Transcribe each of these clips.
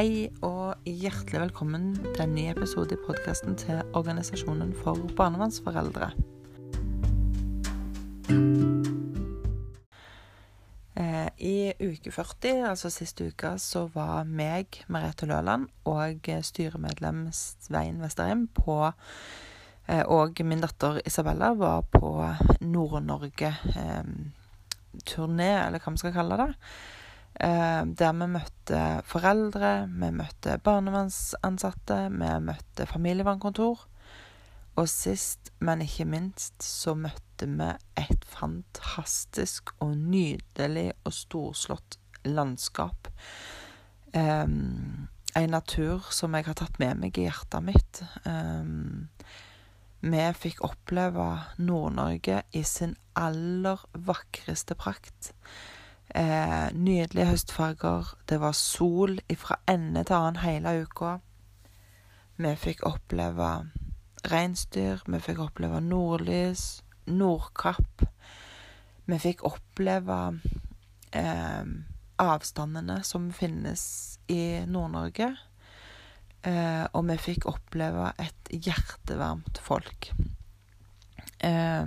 Hei og hjertelig velkommen til en ny episode i podkasten til Organisasjonen for barnevernsforeldre. Eh, I uke 40, altså siste uka, så var meg, Merete Løland, og styremedlem Svein Vesterheim på eh, Og min datter Isabella var på Nord-Norge-turné, eller hva vi skal kalle det. Eh, der vi møtte foreldre, vi møtte barnevernsansatte, vi møtte familievernkontor. Og sist, men ikke minst, så møtte vi et fantastisk og nydelig og storslått landskap. Um, en natur som jeg har tatt med meg i hjertet mitt. Um, vi fikk oppleve Nord-Norge i sin aller vakreste prakt. Eh, nydelige høstfarger. Det var sol fra ende til annen hele uka. Vi fikk oppleve reinsdyr. Vi fikk oppleve nordlys, nordkapp. Vi fikk oppleve eh, avstandene som finnes i Nord-Norge. Eh, og vi fikk oppleve et hjertevarmt folk. Eh,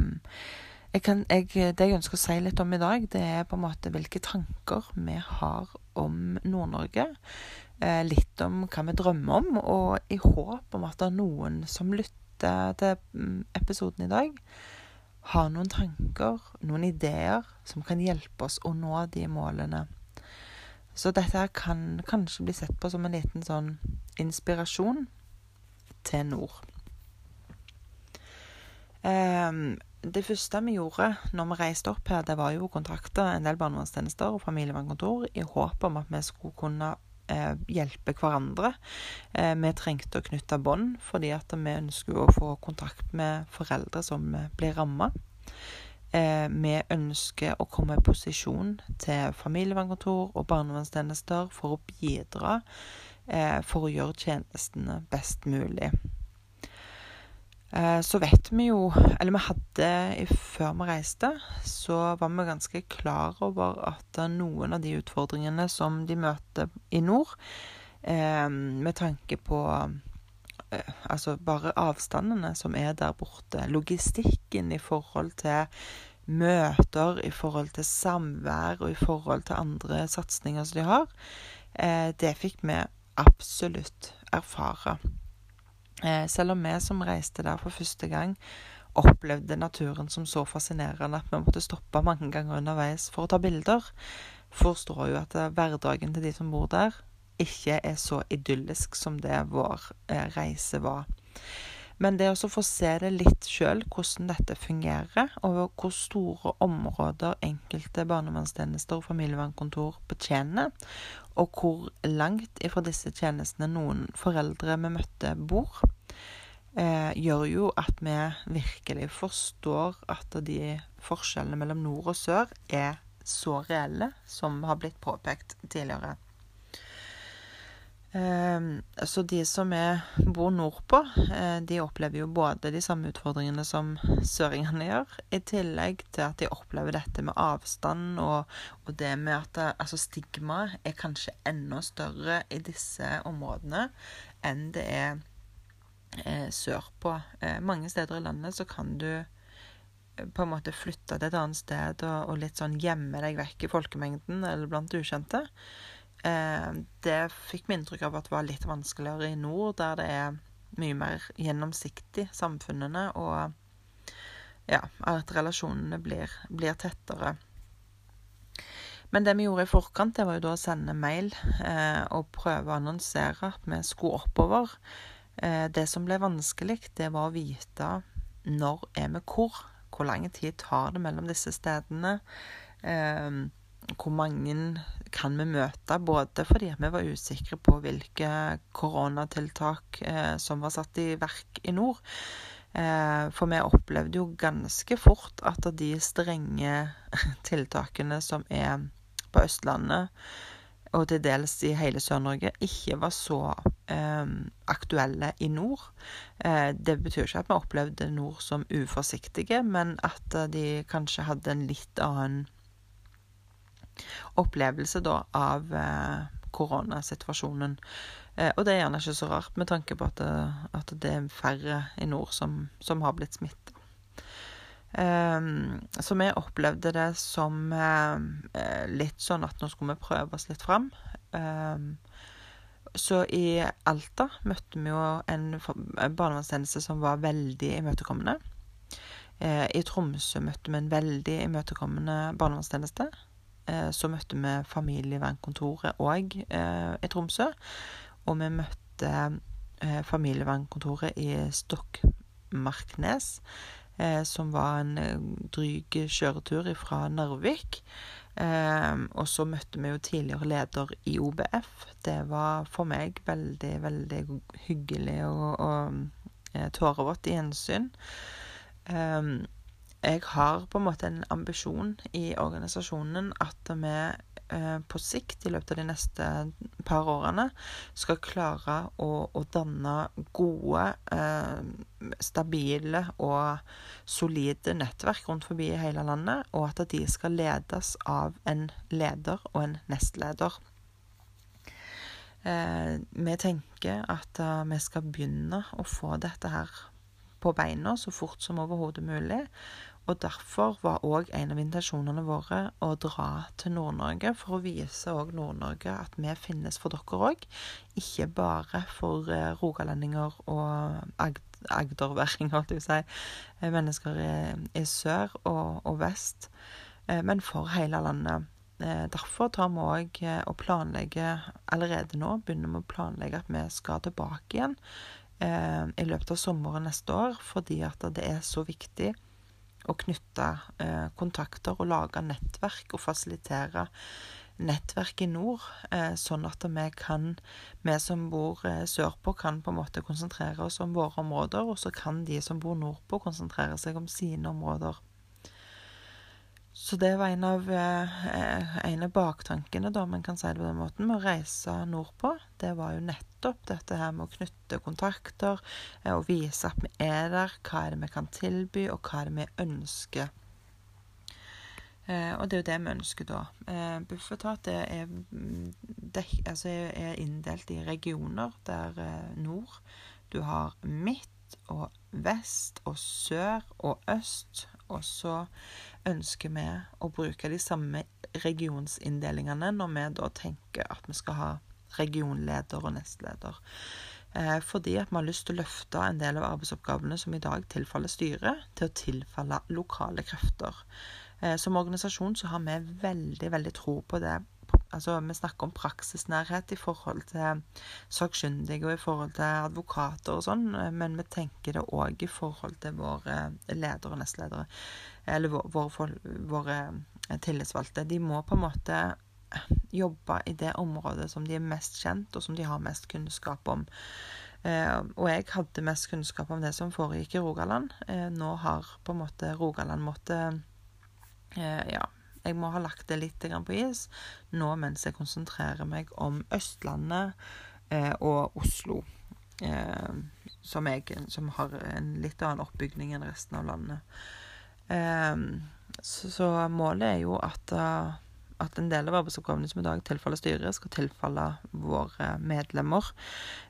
jeg kan, jeg, det jeg ønsker å si litt om i dag, det er på en måte hvilke tanker vi har om Nord-Norge. Eh, litt om hva vi drømmer om, og i håp om at det er noen som lytter til mm, episoden i dag, har noen tanker, noen ideer, som kan hjelpe oss å nå de målene. Så dette kan kanskje bli sett på som en liten sånn inspirasjon til nord. Um, det første vi gjorde når vi reiste opp her, det var jo å kontakte en del barnevernstjenester og familievernkontor i håp om at vi skulle kunne eh, hjelpe hverandre. Eh, vi trengte å knytte bånd fordi at vi ønsker å få kontakt med foreldre som blir ramma. Eh, vi ønsker å komme i posisjon til familievernkontor og barnevernstjenester for å bidra eh, for å gjøre tjenestene best mulig. Eh, så vet vi jo Eller vi hadde Før vi reiste, så var vi ganske klar over at noen av de utfordringene som de møter i nord, eh, med tanke på eh, Altså bare avstandene som er der borte, logistikken i forhold til møter, i forhold til samvær og i forhold til andre satsinger som de har, det fikk vi absolutt erfare. Eh, selv om vi som reiste der for første gang, opplevde naturen som så fascinerende at vi måtte stoppe mange ganger underveis for å ta bilder, forstår jo at hverdagen til de som bor der, ikke er så idyllisk som det vår eh, reise var. Men det å få se det litt sjøl, hvordan dette fungerer, og hvor store områder enkelte barnevernstjenester og familievernkontor betjener, og hvor langt ifra disse tjenestene noen foreldre vi møtte, bor, eh, gjør jo at vi virkelig forstår at de forskjellene mellom nord og sør er så reelle som har blitt påpekt tidligere. Ehm, så de som er, bor nordpå, eh, de opplever jo både de samme utfordringene som søringene gjør, i tillegg til at de opplever dette med avstand og, og det med at det, altså stigmaet er kanskje enda større i disse områdene enn det er eh, sørpå. Eh, mange steder i landet så kan du eh, på en måte flytte til et annet sted og, og litt sånn gjemme deg vekk i folkemengden eller blant ukjente. Eh, det fikk vi inntrykk av at det var litt vanskeligere i nord, der det er mye mer gjennomsiktig, samfunnene, og ja, at relasjonene blir, blir tettere. Men det vi gjorde i forkant, det var jo da å sende mail eh, og prøve å annonsere at vi skulle oppover. Eh, det som ble vanskelig, det var å vite når er vi hvor. Hvor lang tid tar det mellom disse stedene? Eh, hvor mange kan vi møte? Både fordi vi var usikre på hvilke koronatiltak eh, som var satt i verk i nord. Eh, for vi opplevde jo ganske fort at de strenge tiltakene som er på Østlandet, og til dels i hele Sør-Norge, ikke var så eh, aktuelle i nord. Eh, det betyr ikke at vi opplevde nord som uforsiktige, men at de kanskje hadde en litt annen opplevelse da av eh, koronasituasjonen. Eh, og det er gjerne ikke så rart med tanke på at det, at det er færre i nord som, som har blitt smitta. Så vi opplevde det som litt sånn at nå skulle vi prøve oss litt fram. Så i Alta møtte vi jo en barnevernstjeneste som var veldig imøtekommende. Eh, I Tromsø møtte vi en veldig imøtekommende barnevernstjeneste. Eh, så møtte vi familievernkontoret òg eh, i Tromsø. Og vi møtte eh, familievernkontoret i Stokmarknes, som var en dryg kjøretur fra Narvik. Og så møtte vi jo tidligere leder i OBF. Det var for meg veldig, veldig hyggelig og, og tårevått gjensyn. Um, jeg har på en måte en ambisjon i organisasjonen at vi Eh, på sikt, i løpet av de neste par årene, skal klare å, å danne gode, eh, stabile og solide nettverk rundt forbi i hele landet, og at de skal ledes av en leder og en nestleder. Eh, vi tenker at uh, vi skal begynne å få dette her på beina så fort som overhodet mulig. Og derfor var òg en av intensjonene våre å dra til Nord-Norge for å vise òg Nord-Norge at vi finnes for dere òg. Ikke bare for eh, rogalendinger og ag agderværinger, holdt jeg på å si. Eh, mennesker i, i sør og, og, vest. Eh, men for hele landet. Derfor tar vi òg og planlegger allerede nå, begynner vi å planlegge at vi skal tilbake igjen i løpet av sommeren neste år, fordi at det er så viktig å knytte eh, kontakter og lage nettverk og fasilitere nettverk i nord, eh, sånn at vi kan, vi som bor eh, sørpå, kan på en måte konsentrere oss om våre områder, og så kan de som bor nordpå, konsentrere seg om sine områder. Så det var en av, eh, en av baktankene, da, man kan si det på den måten, med å reise nordpå. Det var jo nettopp dette her med å knytte kontakter eh, og vise at vi er der. Hva er det vi kan tilby, og hva er det vi ønsker. Eh, og det er jo det vi ønsker da. Bufetat er, altså er, inndelt i regioner der nord Du har midt og vest og sør og øst. Og så ønsker vi å bruke de samme regionsinndelingene når vi da tenker at vi skal ha regionleder og nestleder. Eh, fordi at vi har lyst til å løfte en del av arbeidsoppgavene som i dag tilfaller styret, til å tilfalle lokale krefter. Eh, som organisasjon så har vi veldig, veldig tro på det Altså, vi snakker om praksisnærhet i forhold til sakkyndige og i forhold til advokater og sånn, men vi tenker det òg i forhold til våre ledere og nestledere. Eller våre, våre tillitsvalgte. De må på en måte jobbe i det området som de er mest kjent, og som de har mest kunnskap om. Eh, og jeg hadde mest kunnskap om det som foregikk i Rogaland. Eh, nå har på en måte Rogaland måttet eh, ja, jeg må ha lagt det litt på is nå mens jeg konsentrerer meg om Østlandet eh, og Oslo. Eh, som, jeg, som, har en litt annen oppbygning enn resten av landet. Eh, så, så, målet er jo at, uh, at en del av arbeidsoppgavene som i dag tilfaller styret, skal tilfalle våre medlemmer.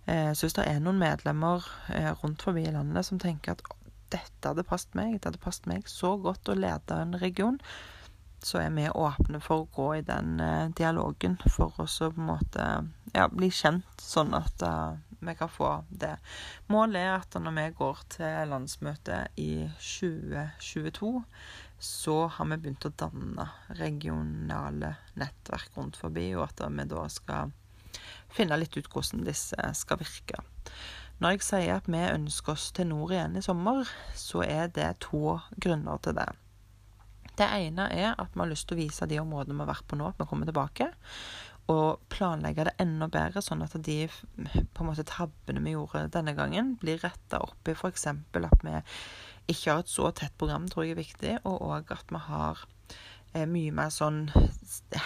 Eh, så hvis det er noen medlemmer eh, rundt forbi i landet som tenker at dette hadde passet meg, det hadde passet meg så godt å lede en region, så er vi åpne for å gå i den uh, dialogen for å på en måte ja, bli kjent, sånn at uh, vi kan få det. Målet er at når vi går til landsmøtet i 2022, så har vi begynt å danne regionale nettverk rundt forbi, og at vi da skal finne litt ut hvordan disse skal virke. Når jeg sier at vi ønsker oss til nord igjen i sommer, så er det to grunner til det. Det ene er at vi har lyst til å vise de områdene vi har vært på nå, at vi kommer tilbake. Og planlegge det enda bedre, sånn at de på en måte tabbene vi gjorde denne gangen, blir retta opp i f.eks. at vi ikke har et så tett program, tror jeg er viktig, og òg at vi har eh, mye mer sånn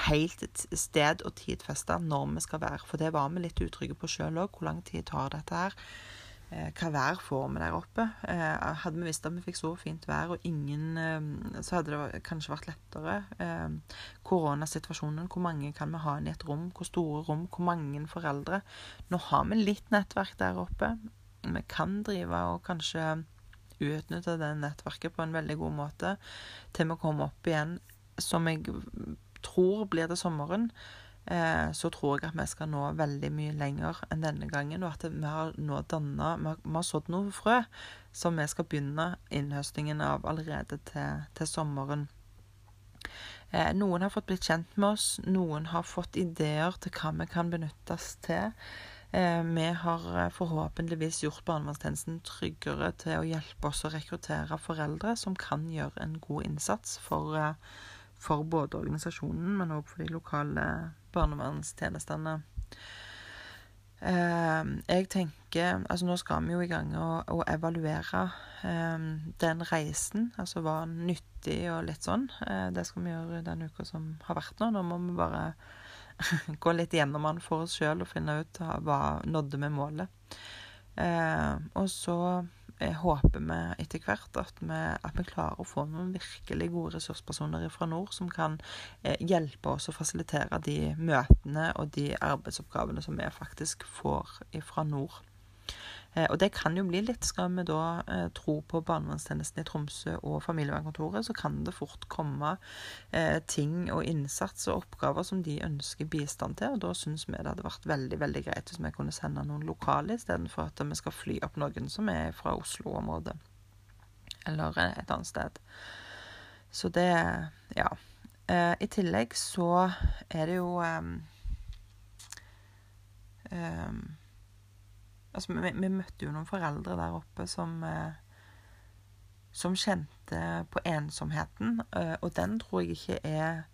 helt sted og tidfesta når vi skal være. For det var vi litt utrygge på sjøl òg. Hvor lang tid tar dette her? Eh, hva vær får vi der oppe. Eh, hadde vi visst at vi fikk så fint vær og ingen eh, Så hadde det kanskje vært lettere. Koronasituasjonen, hvor mange kan vi ha inn i et rom? Hvor store rom? Hvor mange foreldre? Nå har vi litt nettverk der oppe. Vi kan drive og kanskje utnytte det nettverket på en veldig god måte til vi kommer opp igjen, som jeg tror blir til sommeren. Eh, så tror jeg at vi skal nå veldig mye lenger enn denne gangen. Og at vi har nå danna Vi har, sådd noe frø som vi skal begynne innhøstingen av allerede til, til sommeren. Eh, noen har fått blitt kjent med oss. Noen har fått ideer til hva vi kan benyttes til. Eh, vi har forhåpentligvis gjort barnevernstjenesten tryggere til å hjelpe oss å rekruttere foreldre som kan gjøre en god innsats for, for både organisasjonen, men òg for de lokale barnevernstjenestene. Ehm, jeg tenker Altså, nå skal vi jo i gang å, å evaluere ehm, den reisen. Altså hva nyttig og litt sånn. Eh, det skal vi gjøre den uka som har vært nå. Nå må vi bare gå litt gjennom den for oss sjøl og finne ut hva nådde vi målet. Ehm, og så jeg håper vi etter hvert at vi, at vi, klarer å få noen virkelig gode ressurspersoner fra nord som kan eh, hjelpe oss å fasilitere de møtene og de arbeidsoppgavene som vi faktisk får fra nord. Eh, og det kan jo bli litt Skal vi da eh, tro på barnevernstjenesten i Tromsø og familievernkontoret, så kan det fort komme eh, ting og innsats og oppgaver som de ønsker bistand til. Og da syns vi det hadde vært veldig veldig greit hvis vi kunne sende noen lokale istedenfor at vi skal fly opp noen som er fra Oslo-området. Eller et annet sted. Så det Ja. Eh, I tillegg så er det jo um, um, Altså, vi, vi, møtte jo noen foreldre der oppe som eh, som kjente på ensomheten. Eh, og den tror jeg ikke er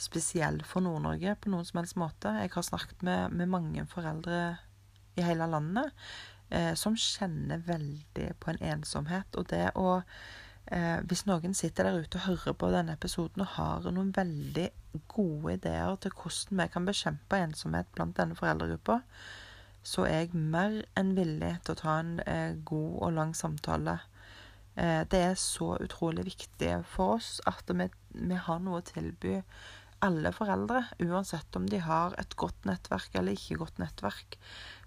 spesiell for Nord-Norge på noen som helst måte. Jeg har snakket med, med mange foreldre i hele landet eh, som kjenner veldig på en ensomhet. Og det å eh, Hvis noen sitter der ute og hører på denne episoden og har noen veldig gode ideer til hvordan vi kan bekjempe ensomhet blant denne foreldregruppa, så er jeg mer enn villig til å ta en eh, god og lang samtale. Eh, det er så utrolig viktig for oss at vi, vi, har noe å tilby alle foreldre, uansett om de har et godt nettverk eller ikke godt nettverk.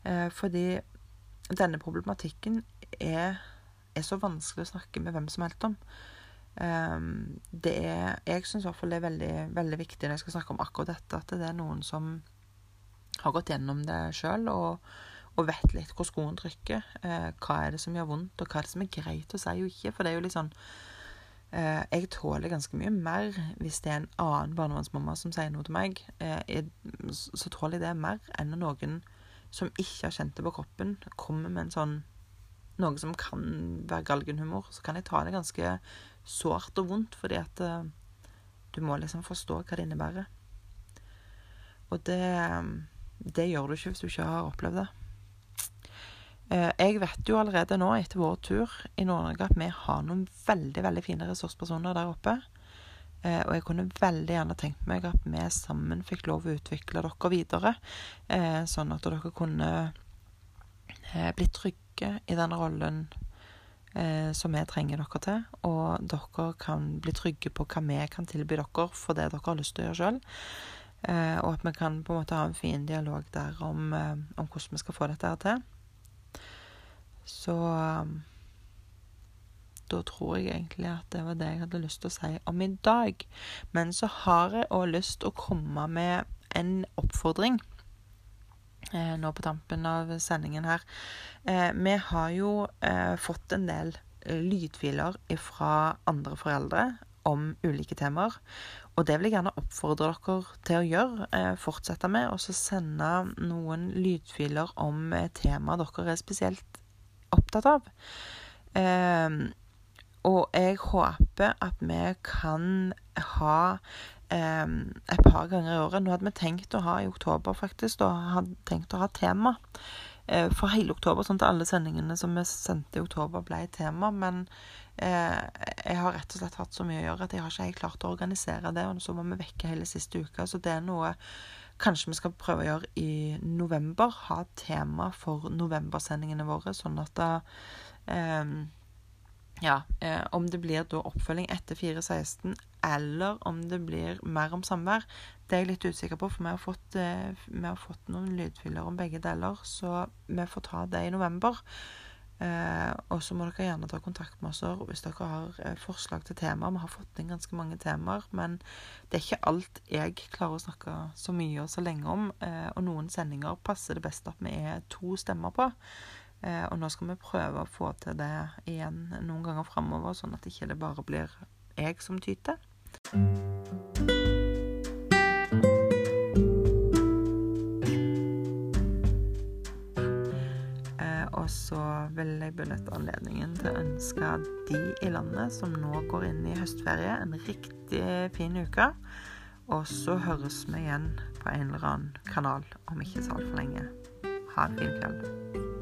Eh, fordi denne problematikken er, er, så vanskelig å snakke med hvem som helst om. Eh, det er, jeg syns i hvert fall det er veldig, veldig viktig når jeg skal snakke om akkurat dette, at det er noen som har gått gjennom det sjøl og, og, vet litt hvor skoen trykker. Eh, hva er det som gjør vondt, og hva er det som er greit å si og ikke. For det er jo litt sånn eh, Jeg tåler ganske mye mer hvis det er en annen barnevernsmamma som sier noe til meg. Eh, jeg, så tåler jeg det mer enn når noen som ikke har kjent det på kroppen, kommer med en sånn noe som kan være galgenhumor, så kan jeg ta det ganske sårt og vondt, fordi at eh, du må liksom forstå hva det innebærer. Og det det gjør du ikke hvis du ikke har opplevd det. Eh, jeg vet jo allerede nå, etter vår tur i Nord-Norge, at vi har noen veldig veldig fine ressurspersoner der oppe. Eh, og jeg kunne veldig gjerne tenkt meg at vi sammen fikk lov å utvikle dere videre. Eh, sånn at dere kunne bli trygge i den rollen som vi trenger dere til. Og dere kan bli trygge på hva vi kan tilby dere for det dere har lyst til å gjøre sjøl. Eh, og at vi kan på en måte ha en fin dialog der om, eh, om hvordan vi skal få dette her til. Så um, da tror jeg egentlig at det var det jeg hadde lyst til å si om i dag. Men så har jeg òg lyst til å komme med en oppfordring eh, nå på tampen av sendingen her. Eh, vi har jo eh, fått en del eh, lydfiler fra andre foreldre om ulike temaer. Og det vil jeg gjerne oppfordre dere til å gjøre. Eh, fortsette med og sende noen lydfiler om et temaer dere er spesielt opptatt av. Eh, og jeg håper at vi kan ha eh, et par ganger i året Nå hadde vi tenkt å ha i oktober, faktisk, og hadde tenkt å ha tema eh, for hele oktober, sånn at alle sendingene som vi sendte i oktober, ble tema. Men Eh, jeg har rett og slett hatt så mye å gjøre at jeg har ikke helt klart å organisere det. Og så må vi vekke hele siste uka, så det er noe kanskje vi skal prøve å gjøre i november. Ha tema for novembersendingene våre, sånn at da eh, ja, eh, om det blir da oppfølging etter 4.16, eller om det blir mer om samvær, det er jeg litt usikker på. For vi har fått, eh, vi har fått noen lydfyller om begge deler, så vi får ta det i november. Eh, og så må dere gjerne ta kontakt med oss hvis dere har eh, forslag til temaer. Vi har fått inn ganske mange temaer, men det er ikke alt jeg klarer å snakke så mye og så lenge om. Eh, og noen sendinger passer det best at vi er to stemmer på. Eh, og nå skal vi prøve å få til det igjen noen ganger framover, sånn at ikke det bare blir jeg som tyter. Så vil jeg benytte anledningen til å ønske de i landet som nå går inn i høstferie, en riktig fin uke. Og så høres vi igjen på en eller annen kanal om ikke så altfor lenge. Ha en fin kveld.